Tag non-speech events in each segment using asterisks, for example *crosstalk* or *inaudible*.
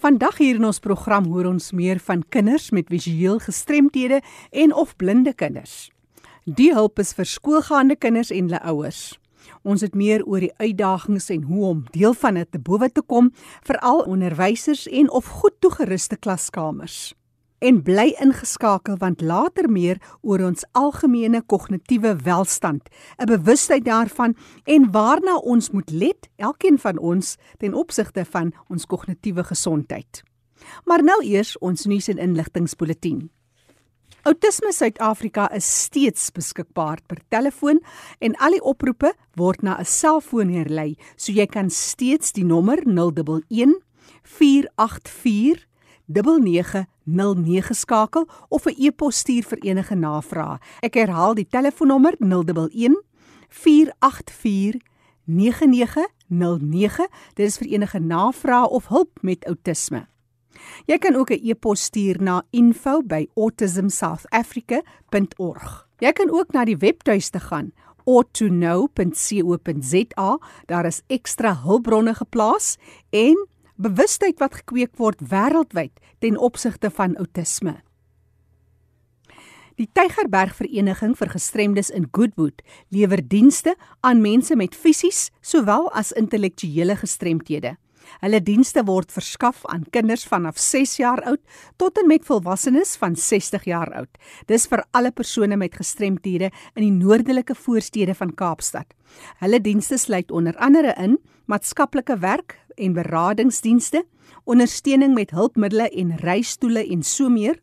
Vandag hier in ons program hoor ons meer van kinders met visueel gestremthede en of blinde kinders. Die hulp is vir skoolgaande kinders en hulle ouers. Ons het meer oor die uitdagings en hoe om deel van dit te bowe te kom, veral onderwysers en of goed toegeruste klaskamers. En bly ingeskakel want later meer oor ons algemene kognitiewe welstand, 'n bewustheid daarvan en waarna ons moet let, elkeen van ons ten opsigte van ons kognitiewe gesondheid. Maar nou eers ons nuus en inligtingspulsatie. Autisme Suid-Afrika is steeds beskikbaar per telefoon en al die oproepe word na 'n selfoon herlei, so jy kan steeds die nommer 011 484 9909 skakel of 'n e-pos stuur vir enige navrae. Ek herhaal die telefoonnommer 011 484 9909. Dit is vir enige navrae of hulp met outisme. Jy kan ook 'n e-pos stuur na info@autismsouthafrica.org. Jy kan ook na die webtuiste gaan autoknow.co.za. Daar is ekstra hulpbronne geplaas en bewustheid wat gekweek word wêreldwyd ten opsigte van outisme. Die Tygerberg Vereniging vir Gestremdes in Goodwood lewer dienste aan mense met fisies sowel as intellektuele gestremthede. Hulle dienste word verskaf aan kinders vanaf 6 jaar oud tot en met volwassenes van 60 jaar oud. Dis vir alle persone met gestremthede in die noordelike voorstede van Kaapstad. Hulle dienste sluit onder andere in maatskaplike werk en beradingsdienste, ondersteuning met hulpmiddels en reistoele en so meer,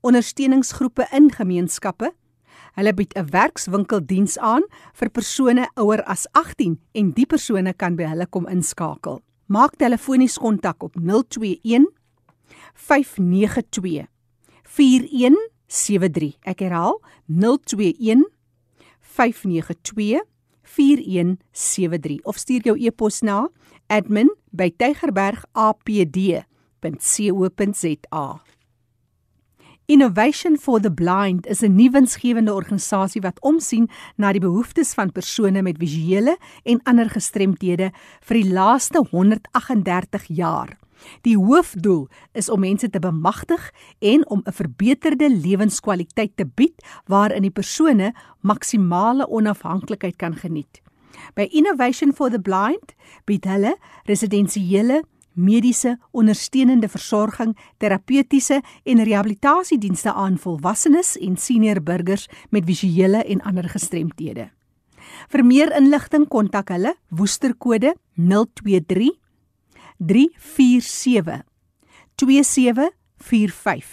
ondersteuningsgroepe in gemeenskappe. Hulle bied 'n werkswinkeldiens aan vir persone ouer as 18 en die persone kan by hulle kom inskakel. Maak telefonies kontak op 021 592 4173. Ek herhaal 021 592 4173 of stuur jou e-pos na admin@tygerbergapd.co.za. Innovation for the Blind is 'n nuwensgewende organisasie wat omsien na die behoeftes van persone met visuele en ander gestremthede vir die laaste 138 jaar. Die hoofdoel is om mense te bemagtig en om 'n verbeterde lewenskwaliteit te bied waarin die persone maksimale onafhanklikheid kan geniet. By Innovation for the Blind bied hulle residensiële mediese ondersteunende versorging, terapeutiese en rehabilitasiedienste aan volwassenes en senior burgers met visuele en ander gestremthede. Vir meer inligting kontak hulle Woesterkode 023 347 2745.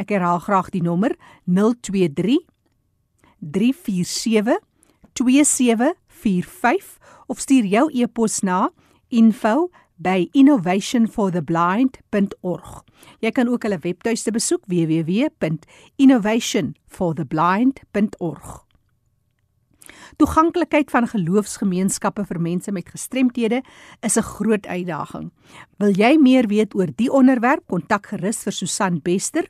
Ek herhaal graag die nommer 023 347 2745 of stuur jou e-pos na info@ by innovationfortheblind.org. Jy kan ook hulle webtuiste besoek www.innovationfortheblind.org. Toeganklikheid van geloofsgemeenskappe vir mense met gestremthede is 'n groot uitdaging. Wil jy meer weet oor die onderwerp, kontak gerus vir Susan Bester.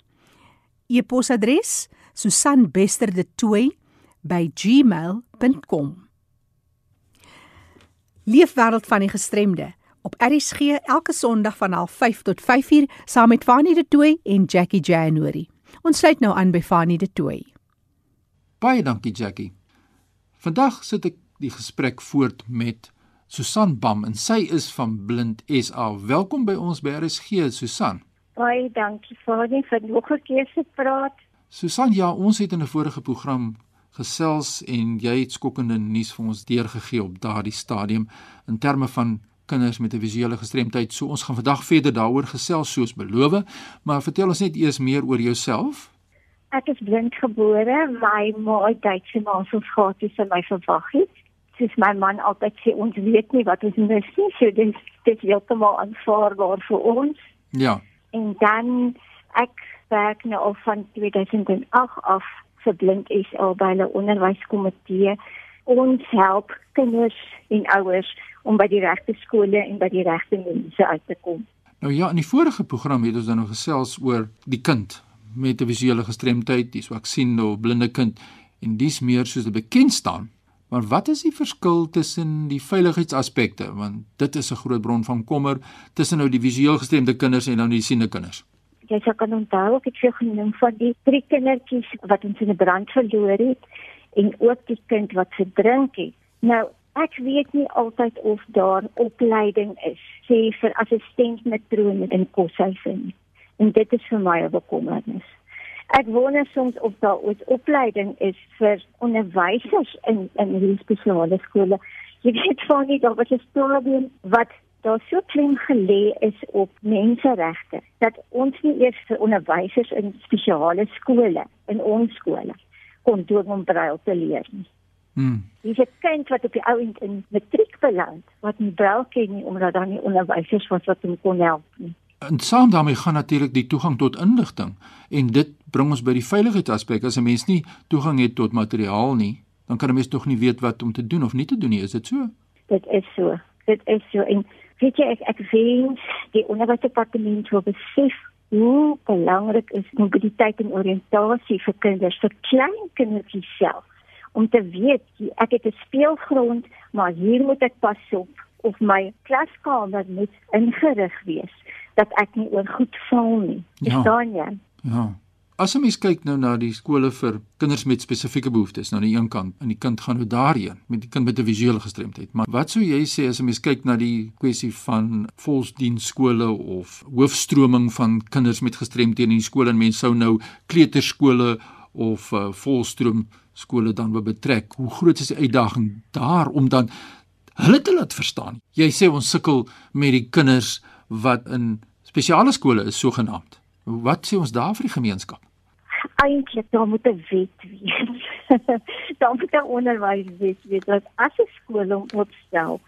E-posadres: susanbesterde2@gmail.com. Leefwêreld van die gestremde op RSG elke Sondag van 05:30 tot 5:00 saam met Fanie De Tooy en Jackie January. Ons sluit nou aan by Fanie De Tooy. Baie dankie Jackie. Vandag sit ek die gesprek voort met Susan Bam en sy is van Blind SA. Welkom by ons by RSG Susan. Baie dankie Fanie vir nog 'n keer se praat. Susan, ja, ons het in 'n vorige program gesels en jy het skokkende nuus vir ons deurgegee op daardie stadium in terme van kinders met 'n visuele gestremdheid. So ons gaan vandag verder daaroor gesels soos beloof, maar vertel ons net eers meer oor jouself. Ek is blind gebore, my ma het Duitse maas ons gehad sy my verwag het. Soos my man altyd sê, ons weet nie wat ons mis nie, so dit dit heeltemal aanvaarbaar vir ons. Ja. En dan ek werk nou al van 2008 af vir blind is al by 'n onderwyskomitee ons help kinders en ouers om by die regte skole en by die regte mense uit te kom. Nou ja, in die vorige program het ons dan nog gesels oor die kind met 'n visuele gestremdheid, dis wat ek sien nou blinde kind en dis meer soos dit bekend staan Maar wat is die verskil tussen die veiligheidsaspekte want dit is 'n groot bron van kommer tussen nou die visueel gestremde kinders en dan die siende kinders? Jy sal kan onthou ek het vir genoem van die drie kindertjies wat ons in 'n brand verloor het en ook die kind wat verdrink het. Nou ek weet nie altyd of daar opleiding is sê vir assistentmatrone in koshuise nie. En dit is vir my 'n bekommernis. Ek wonder soms of daar ooit opleiding is vir onderwysers in in hierdie spesiale skole. Jy weet van nie daar was 'n stadium wat daar so klein gelê is op menseregte dat ons nie eers vir onderwysers in spesiale skole in ons skole kon doen om brail te leer nie. Hmm. Dis 'n kind wat op die ou end in matriek beland wat nie brail ken nie omdat daar nie onderwysers was wat hom kon help nie. En saam daarmee gaan natuurlik die toegang tot inligting en dit bring ons by die veiligheidsaspek. As 'n mens nie toegang het tot materiaal nie, dan kan 'n mens tog nie weet wat om te doen of nie te doen nie. Is dit so? Dit is so. Dit is so. En weet jy ek ek wens die onderwysdepartement wil besef hoe belangrik is mobiliteit en oriëntasie vir kinders, vir klein kindertjies self om te weet ek het 'n speelgrond, maar hier moet ek pas op of my klaskamer moet ingerig wees dat ek nie oor goed val nie. Verstaan ja. jy? Ja. As jy mens kyk nou na die skole vir kinders met spesifieke behoeftes, nou aan die een kant, en die kind gaan nou daarheen met die kind met 'n visuele gestremdheid. Maar wat sou jy sê as jy mens kyk na die kwessie van volksdienskole of hoofstroming van kinders met gestremdhede in die skole en mense sou nou kleuterskole of uh, volstroom skole dan wil betrek. Hoe groot is die uitdaging daar om dan hulle te laat verstaan? Jy sê ons sukkel met die kinders wat in spesiale skole is sogenaamd. Wat sê ons daar vir die gemeenskap? Eintlik daar moet 'n wet wees. *laughs* daar moet 'n onderwys wees weet dat as 'n skool om opstel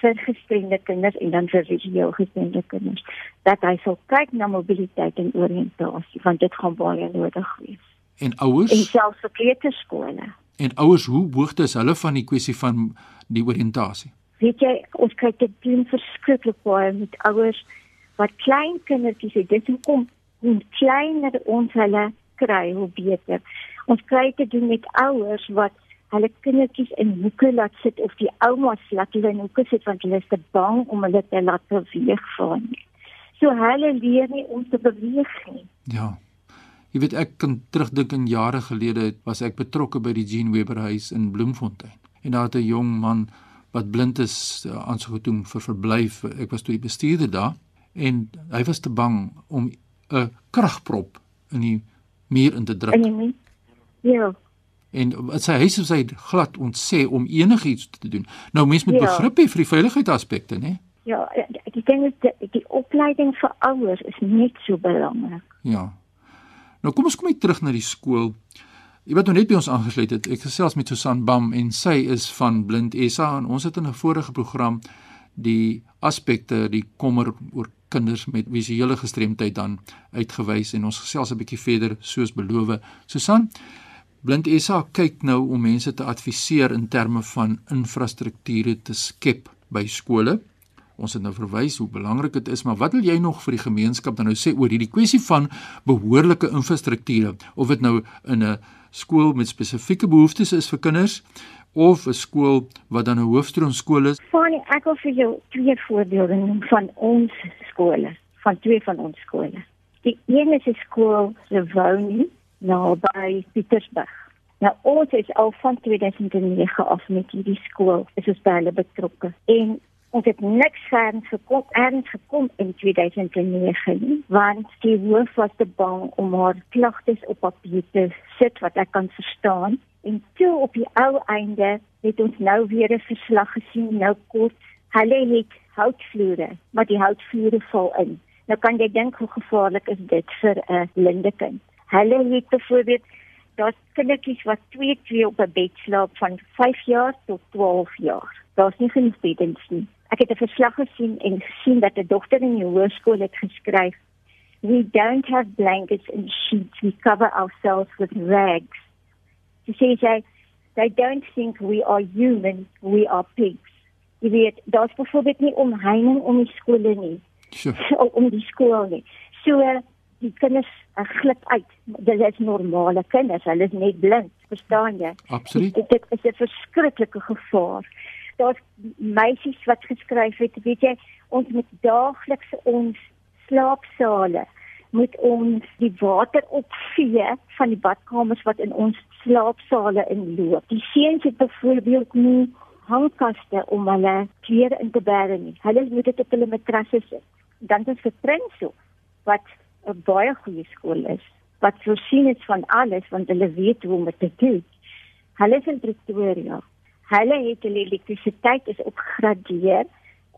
vir gestremde kinders en dan vir visueel gestremde kinders dat hy sal kyk na mobiliteit en oriëntasie want dit gaan baie nodig wees. En ouers? En selfs vir kleuterskole. En ouers, hoe hoogte is hulle van die kwessie van die oriëntasie? Weet jy, ons kyk dit doen verskriklik baie met ouers wat klein kindertjies het. Dit kom hoe kleiner ons hulle kry, hoe beter. Ons kry dit doen met ouers wat hulle kindertjies in hoeke laat sit of die oumas laat hulle in hoeke sit want hulle is te bang om hulle te laat beweeg van. So hulle leer nie om te beweeg nie. Ja. Jy weet ek kan terugdink in jare gelede was ek betrokke by die Jean Weber huis in Bloemfontein. En daar het 'n jong man wat blind is uh, aangedoen vir verblyf. Ek was toe die bestuurder daar en hy was te bang om 'n kragprop in die muur in te druk. Ja. En sy huis het sy glad ontsê om enigiets te doen. Nou mense moet ja. begrip hê vir die veiligheidsaspekte, né? Ja, die ding is die, die opleiding vir ouers is net so belangrik. Ja. Nou kom ons kom net terug na die skool. Jy wat nou net by ons aangesluit het, ek gesels met Susan Bam en sy is van Blind SA en ons het in 'n vorige program die aspekte, die kommer oor kinders met visuele gestremdheid dan uitgewys en ons gesels 'n bietjie verder soos beloof. Susan, Blind SA kyk nou om mense te adviseer in terme van infrastrukture te skep by skole. Ons het nou verwys hoe belangrik dit is, maar wat wil jy nog vir die gemeenskap dan nou sê oor hierdie kwessie van behoorlike infrastrukture of dit nou in 'n skool met spesifieke behoeftes is vir kinders of 'n skool wat dan 'n hoofstroomskool is. Funny, ek wil vir jou twee voorbeelde noem van ons skole, van twee van ons skole. Die een is 'n skool se woning nou by Pietersburg. Nou ons is al van 2009 af met hierdie skool, is ons by hulle betrokke. En ons het niks gaan gekom erns gekom in 2009 want die hoof was te bang om haar klagtes op papier te sit wat ek kan verstaan en toe op die ou einde het ons nou weer 'n verslag gesien nou kort hulle het houtvloere maar die houtvloere val in nou kan jy dink hoe gevaarlik is dit vir 'n blinde kind hulle het byvoorbeeld daar's kindertjies wat twee twee op 'n bed slaap van 5 jaar tot 12 jaar daar's nie genoeg beddens nie Ek het 'n verslag gesien en gesien dat 'n dogter in die hoërskool het geskryf: "We don't have blankets and sheets. We cover ourselves with rags." Sê sy, "They don't think we are human. We are pigs." Jy weet, daar's byvoorbeeld nie omheining om die skole nie. Sure. *laughs* om die skool nie. So die kinders uh, glip uit. Dit is normale kinders, hulle is net blind, verstaan jy? Absoluut. Dit, dit is 'n verskriklike gevaar. Daar's meisies wat geskryf het, weet jy, ons moet daagliks ons slaapsale moet ons die water opvee van die badkamers wat in ons slaapsale inloop. Die seuns het byvoorbeeld nie hangkaste om hulle klere in te bære nie. Hulle moet dit op hulle matrasse sit. Dan is dit Prince wat 'n baie goeie skool is wat voorsien is van alles want hulle weet hoe om dit te doen. Hulle is in Pretoria. Hulle het hulle elektrisiteit is opgegradeer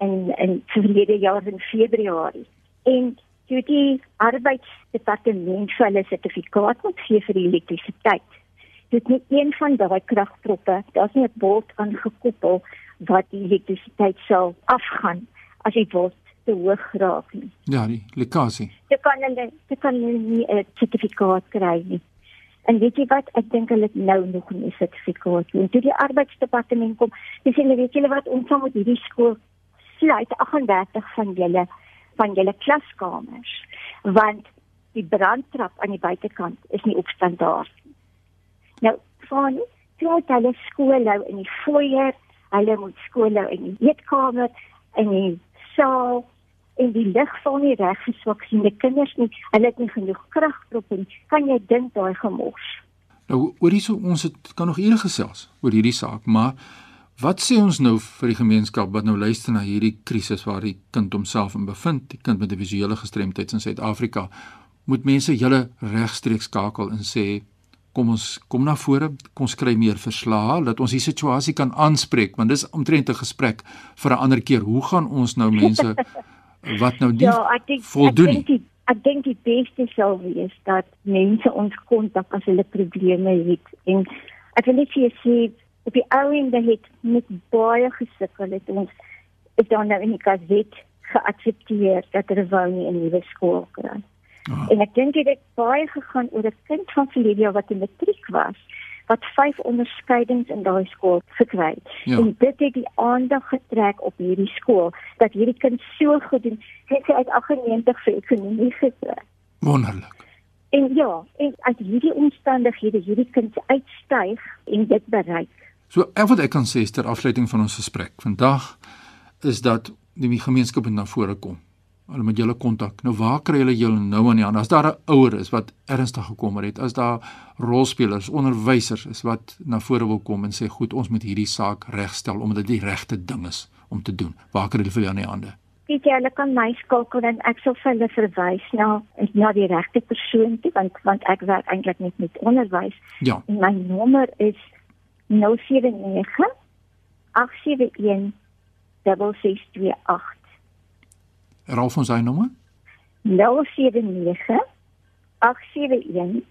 in in verlede jaar in Februarie. En toe die arbeidsdepartement vir hulle sertifikaat moet gee vir die elektrisiteit. Dit net een van daai kragtroppe, daar's nie 'n bord aangekoppel wat die elektrisiteit sal afgaan as dit word te hoog raak nie. Ja, die lekasie. Dit kan hulle dit kan hulle nie 'n sertifikaat kry nie. En weet jy wat, ek dink hulle het nou nog nie 'n sertifikaat nie. Toe die arbeidsdepartement kom, dis hulle weet julle wat ons moet hierdie skool sluit 38 van julle van julle klaskamers want die brandtrap aan die buitekant is nie op standaard nie. Nou, van toe hulle skool hou in die foyer, hulle moet skool hou in die eetkamer en die saal en die lig val nie reg geswak sien die kinders nie. Hulle het nie genoeg krag op en kan jy dink daai gemors? Nou oor hierso ons het kan nog ure gesels oor hierdie saak maar wat sê ons nou vir die gemeenskap wat nou luister na hierdie krisis waar die kind homself in bevind die kind met 'n visuele gestremdheid in Suid-Afrika? Moet mense julle regstreeks skakel en sê kom ons kom na vore kom skry meer verslae dat ons die situasie kan aanspreek want dis omtrent 'n gesprek vir 'n ander keer hoe gaan ons nou mense *laughs* wat nou nie ja, denk, voldoen nie. Ek, ek dink die beste sou wees dat mense ons kontak as hulle probleme het en ek wil net vir sê op die ouende het met baie gesukkel het ons is dan nou in die kaset geaccepteer dat hulle wou nie in die skool kry. Oh. En ek dink dit het baie gegaan oor 'n kind van Felidia wat in matriek was wat vyf onderskeidings in daai skool gekry het. Ja. En dit het die aandag getrek op hierdie skool dat hierdie kind so goed doen. Hy het uit 98 vir ekonomie gekry. Wonderlik. En ja, en as hierdie omstandighede hierdie kind uitstyg en dit bereik. So ek wat ek kan sê ter afsluiting van ons gesprek vandag is dat die gemeenskap na vore kom hulle met julle kontak. Nou waar kry hulle julle nou aan die hand? As daar 'n ouer is wat ernstig gekom het, as daar rolspelers, onderwysers is wat na vore wil kom en sê goed, ons moet hierdie saak regstel omdat dit die regte ding is om te doen. Waar kry hulle vir julle aan die hande? Dit jy hulle kan my skakel en ek sal vir hulle verwys na is na die regte persoon toe want want ek werk eintlik net met onderwys. Ja. En my nommer is 079 871 6628 Herhaal ons sy nommer? 079 871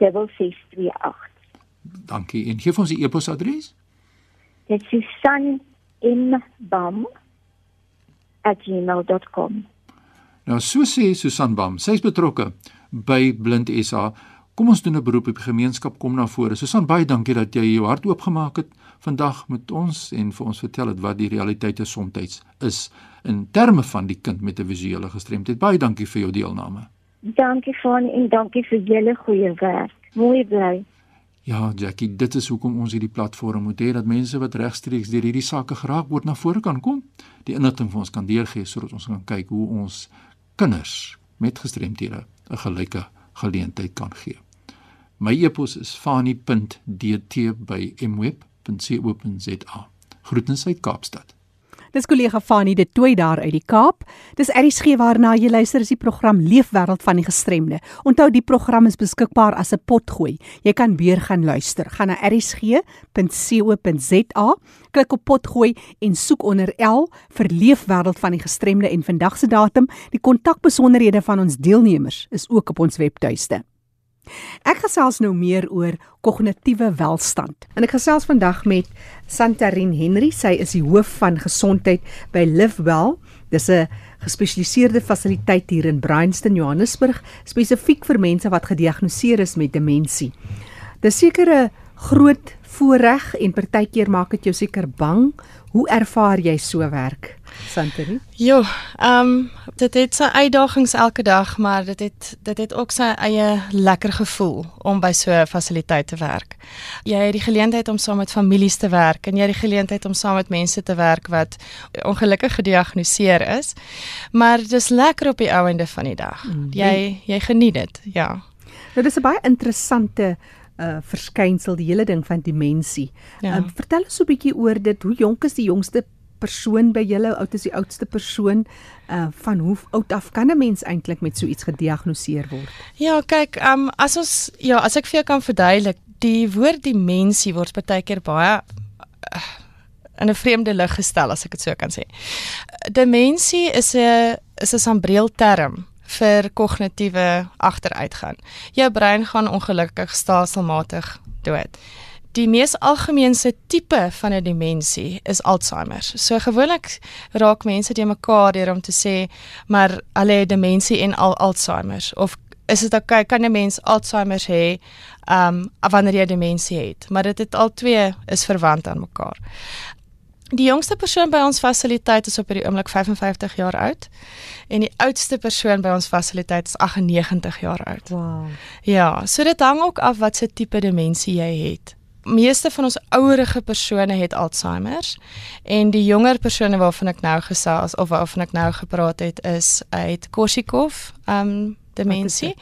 6628. Dankie. En gee ons die e-posadres? Dit is susanmbam@gmail.com. Nou so sê Susan Bam, sy is betrokke by Blind SA. Kom ons doen 'n beroep op die gemeenskap kom na vore. Susan, baie dankie dat jy jou hart oopgemaak het vandag met ons en vir ons vertel het wat die realiteite soms is in terme van die kind met 'n visuele gestremdheid. Baie dankie vir jou deelname. Dankie van en dankie vir julle goeie werk. Mooi bly. Ja, Jackie, dit is hoekom ons hierdie platform moet hê dat mense wat regstreeks deur hierdie sake geraak word na vore kan kom, die inligting vir ons kan deurgee sodat ons kan kyk hoe ons kinders met gestremdhede 'n gelyke geleentheid kan gee. My e-pos is fani.dt@mweb.co.za. Groetens uit Kaapstad. Dis kollega Fanie de Tooi daar uit die Kaap. Dis ERG waarna jy luister is die program Leefwêreld van die Gestremde. Onthou die program is beskikbaar as 'n potgooi. Jy kan weer gaan luister. Gaan na ersg.co.za, klik op potgooi en soek onder L vir Leefwêreld van die Gestremde en vandag se datum. Die kontakbesonderhede van ons deelnemers is ook op ons webtuiste. Ek gesels nou meer oor kognitiewe welstand. En ek gesels vandag met Santarin Henry. Sy is die hoof van gesondheid by Livewell. Dis 'n gespesialiseerde fasiliteit hier in Bryanston, Johannesburg, spesifiek vir mense wat gediagnoseer is met demensie. Dis sekere groot voorreg en partykeer maak dit jou seker bang. Hoe ervaar jy so werk, Santeri? Jo, ehm um, dit het sy uitdagings elke dag, maar dit het dit het ook sy eie lekker gevoel om by so 'n fasiliteit te werk. Jy het die geleentheid om saam met families te werk en jy het die geleentheid om saam met mense te werk wat ongelukkig gediagnoseer is. Maar dis lekker op die ou einde van die dag. Mm. Jy jy geniet dit, ja. Nou dis 'n baie interessante uh verskynsel die hele ding van dimensie. Ja. Uh, vertel ons so 'n bietjie oor dit. Hoe jonk is die jongste persoon by julle? Oud is die oudste persoon? Uh van hoe oud af kan 'n mens eintlik met so iets gediagnoseer word? Ja, kyk, um as ons ja, as ek vir jou kan verduidelik, die woord dimensie word baie keer baie uh, in 'n vreemde lig gestel as ek dit so kan sê. Dimensie is 'n is 'n sambreelterm vir kognitiewe agteruitgaan. Jou brein gaan ongelukkig stelselmatig dood. Die mees algemeenste tipe van 'n demensie is Alzheimer. So gewoonlik raak mense te mekaar deur om te sê maar hulle het demensie en al Alzheimer of is dit okay kan 'n mens Alzheimer hê um wanneer jy demensie het maar dit het al twee is verwant aan mekaar. Die jongste persoon by ons fasiliteit is op hierdie oomblik 55 jaar oud en die oudste persoon by ons fasiliteit is 98 jaar oud. Wow. Ja, so dit hang ook af wat se tipe demensie jy het. Meeste van ons ouerige persone het Alzheimer en die jonger persone waarvan ek nou gesels of waarvan ek nou gepraat het is uit Korsakoff, um demensie.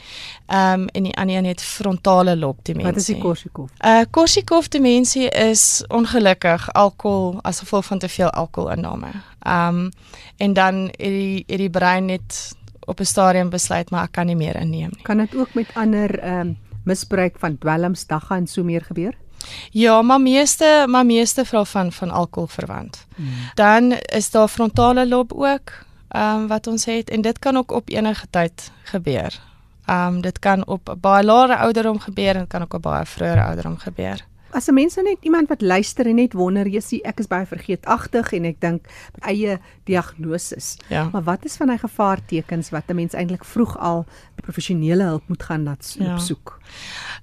Ehm um, en die ander een het frontale lob demensie. Wat is die Korsakoff? Uh Korsakoff demensie is ongelukkig alkohol as gevolg van te veel alkoholinname. Ehm um, en dan het die het die brein net op 'n stadium besluit maar ek kan nie meer inneem nie. Kan dit ook met ander ehm um, misbruik van dwelms dagga en so meer gebeur? Ja, maar meeste maar meeste vrou van van alkohol verwant. Hmm. Dan is daar frontale lob ook ehm um, wat ons het en dit kan ook op enige tyd gebeur. Ehm um, dit kan op baie lae ouderdom gebeur en kan ook op baie vroeë ouderdom gebeur. As 'n mens nou net iemand wat luister en net wonder, jy sien ek is baie vergeetagtig en ek dink eie diagnose. Ja. Maar wat is van hy gevaartekens wat 'n mens eintlik vroeg al professionele hulp moet gaan laat ja. opsoek?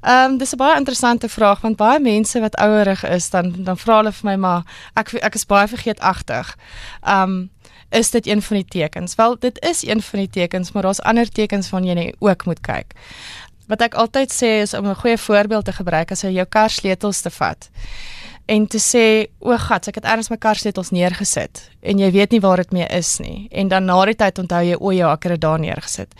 Ehm um, dis 'n baie interessante vraag want baie mense wat ouerig is dan dan vra hulle vir my maar ek ek is baie vergeetagtig. Ehm um, is dit een van die tekens? Wel, dit is een van die tekens, maar daar's ander tekens van jy ook moet kyk. Wat ek altyd sê is om 'n goeie voorbeeld te gebruik as jy jou kar sleutels te vat en te sê o, gat, ek het ergens my kar sleutels neergesit en jy weet nie waar dit mee is nie en dan na die tyd onthou jy o ja, ek het dit daar neergesit.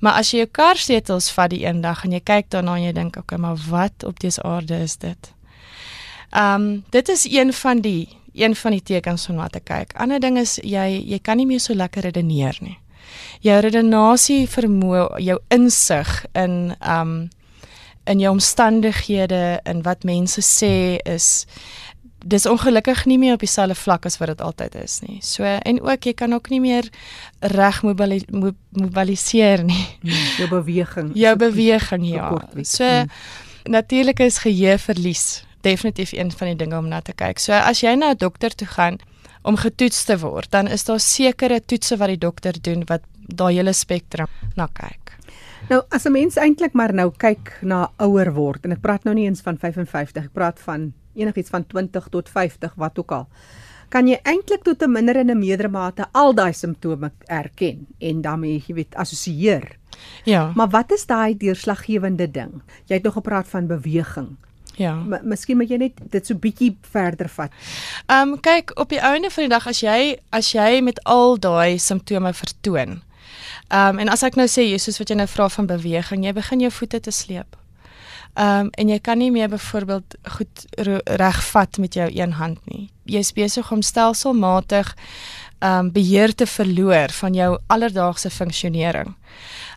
Maar as jy jou kar sleutels vat die eendag en jy kyk daarna en jy dink, okay, maar wat op dese aarde is dit? Ehm um, dit is een van die een van die tekens om na te kyk. Ander ding is jy jy kan nie meer so lekker redeneer nie. Jou redenasie vermoë, jou insig in um in jou omstandighede en wat mense sê is dis ongelukkig nie meer op dieselfde vlak as wat dit altyd is nie. So en ook jy kan ook nie meer reg mobili mobiliseer nie. Hmm, jou beweging. Jou beweging ja. So hmm. natuurlik is geheue verlies definitief een van die dinge om na te kyk. So as jy na 'n dokter toe gaan om getoets te word, dan is daar sekere toetse wat die dokter doen wat daai hele spektrum na kyk. Nou as 'n mens eintlik maar nou kyk na ouer word en ek praat nou nie eens van 55, ek praat van enigiets van 20 tot 50 wat ook al. Kan jy eintlik tot 'n minder en 'n meerdere mate al daai simptome erken en daarmee jy weet assosieer? Ja. Maar wat is daai deurslaggewende ding? Jy het nog gepraat van beweging. Ja. Miskien moet jy net dit so bietjie verder vat. Ehm um, kyk op die einde van die dag as jy as jy met al daai simptome vertoon. Ehm um, en as ek nou sê Jesus wat jy nou vra van beweging, jy begin jou voete te sleep. Ehm um, en jy kan nie meer byvoorbeeld goed reg vat met jou een hand nie. Jy's besig om stelselmatig ehm um, beheer te verloor van jou alledaagse funksionering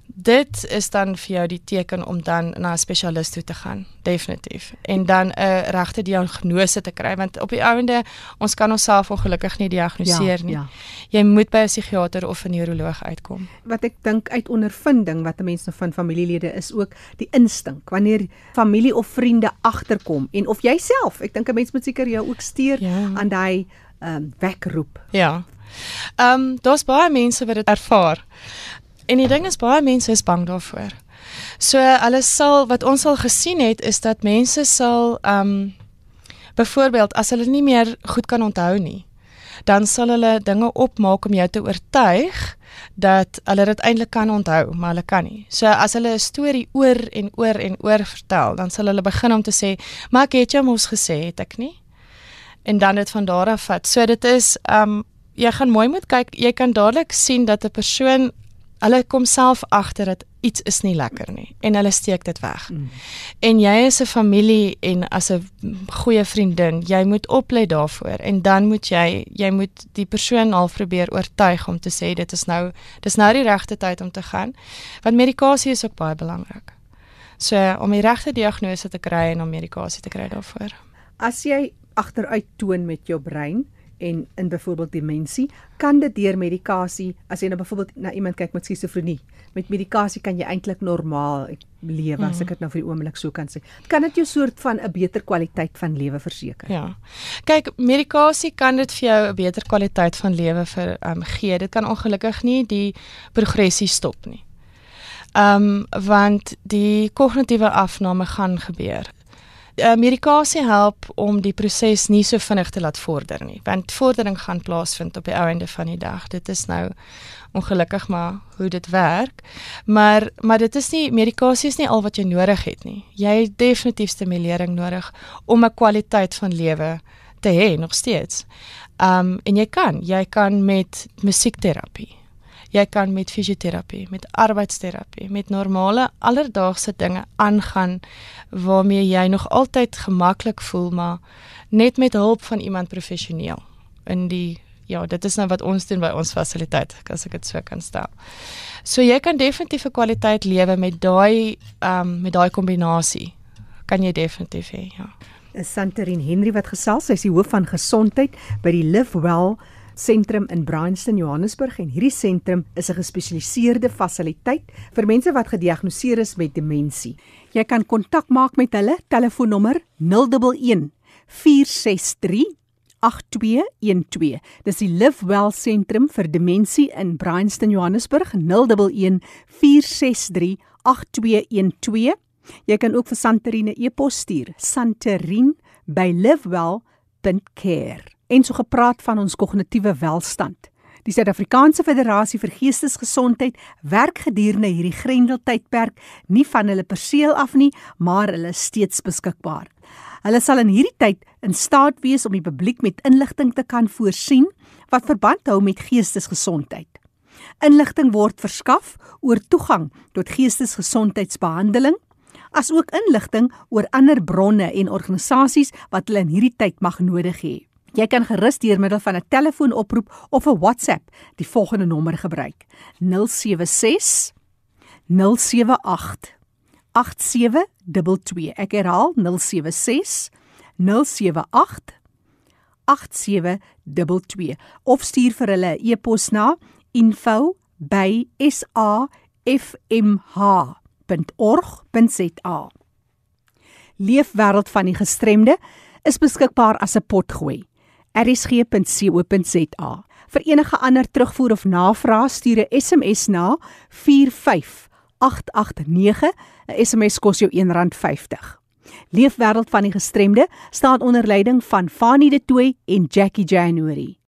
dit is dan vir jou die teken om dan na 'n spesialis toe te gaan definitief. En dan 'n regte diagnose te kry want op die ouende ons kan onsself ongelukkig nie diagnoseer ja, nie. ja. jy moet by 'n psigiater of 'n neuroloog uitkom. Wat ek dink uit ondervinding wat 'n mens nou van familielede is ook die instink. Wanneer familie of vriende agterkom en of jouself ek dink 'n mens moet seker jou ook steur ja. aan daai ehm um, wekroep ja. Ehm um, daar's baie mense wat dit ervaar En die ding is baie mense is bang daarvoor. So hulle sal wat ons al gesien het is dat mense sal ehm um, byvoorbeeld as hulle nie meer goed kan onthou nie, dan sal hulle dinge opmaak om jou te oortuig dat hulle dit eintlik kan onthou, maar hulle kan nie. So as hulle 'n storie oor en oor en oor vertel, dan sal hulle begin om te sê, "Maar ek het jou mos gesê, het ek nie?" En dan dit van daar af vat. So dit is um jy gaan mooi moet kyk, jy kan dadelik sien dat 'n persoon hulle kom self agter dat iets is nie lekker nie en hulle steek dit weg. Mm. En jy is 'n familie en as 'n goeie vriendin, jy moet oplet daarvoor en dan moet jy jy moet die persoon al probeer oortuig om te sê dit is nou dis nou die regte tyd om te gaan. Want medikasie is ook baie belangrik. So om die regte diagnose te kry en om medikasie te kry daarvoor. As jy agteruit toon met jou brein, en in byvoorbeeld demensie kan dit deur medikasie as jy nou byvoorbeeld na iemand kyk met skizofrenie met medikasie kan jy eintlik normaal lewe as ek dit nou vir die oomblik so kan sê. Kan dit jou soort van 'n beter kwaliteit van lewe verseker? Ja. Kyk medikasie kan dit vir jou 'n beter kwaliteit van lewe vir um, gee. Dit kan ongelukkig nie die progressie stop nie. Ehm um, want die kognitiewe afname gaan gebeur uh, medikasie help om die proses nie so vinnig te laat vorder nie, want vordering gaan plaasvind op die ou einde van die dag. Dit is nou ongelukkig maar hoe dit werk. Maar maar dit is nie medikasie is nie al wat jy nodig het nie. Jy het definitief stimulering nodig om 'n kwaliteit van lewe te hê nog steeds. Um en jy kan, jy kan met musiekterapie jy kan met fisioterapie, met arbeidsterapie, met normale alledaagse dinge aangaan waarmee jy nog altyd gemaklik voel, maar net met hulp van iemand professioneel in die ja, dit is nou wat ons doen by ons fasiliteit, as ek dit so kan stel. So jy kan definitief 'n kwaliteit lewe met daai ehm um, met daai kombinasie. Kan jy definitief hê, ja. Santerin Henry wat gesels, sy is die hoof van gesondheid by die Live Well sentrum in Bryanston, Johannesburg en hierdie sentrum is 'n gespesialiseerde fasiliteit vir mense wat gediagnoseer is met demensie. Jy kan kontak maak met hulle telefoonnommer 011 463 8212. Dis die Live Well sentrum vir demensie in Bryanston, Johannesburg 011 463 8212. Jy kan ook vir Santerine e-pos stuur. santerine@livewell.care en so gepraat van ons kognitiewe welstand. Die Suid-Afrikaanse Federasie vir Geestesgesondheid werk gedurende hierdie grendeltydperk nie van hulle perseel af nie, maar hulle is steeds beskikbaar. Hulle sal in hierdie tyd in staat wees om die publiek met inligting te kan voorsien wat verband hou met geestesgesondheid. Inligting word verskaf oor toegang tot geestesgesondheidsbehandeling, asook inligting oor ander bronne en organisasies wat hulle in hierdie tyd mag nodig hê. Jy kan gerus deur middel van 'n telefoonoproep of 'n WhatsApp die volgende nommer gebruik: 076 078 8722. Ek herhaal 076 078 8722 of stuur vir hulle 'n e-pos na info@safmh.org.za. Leefwêreld van die gestremde is beskikbaar as 'n potgooi rsg.co.za. Vir enige ander terugvoer of navraag stuur 'n SMS na 45889. 'n SMS kos jou R1.50. Leefwêreld van die gestremde staan onder leiding van Fanie De Tooy en Jackie January.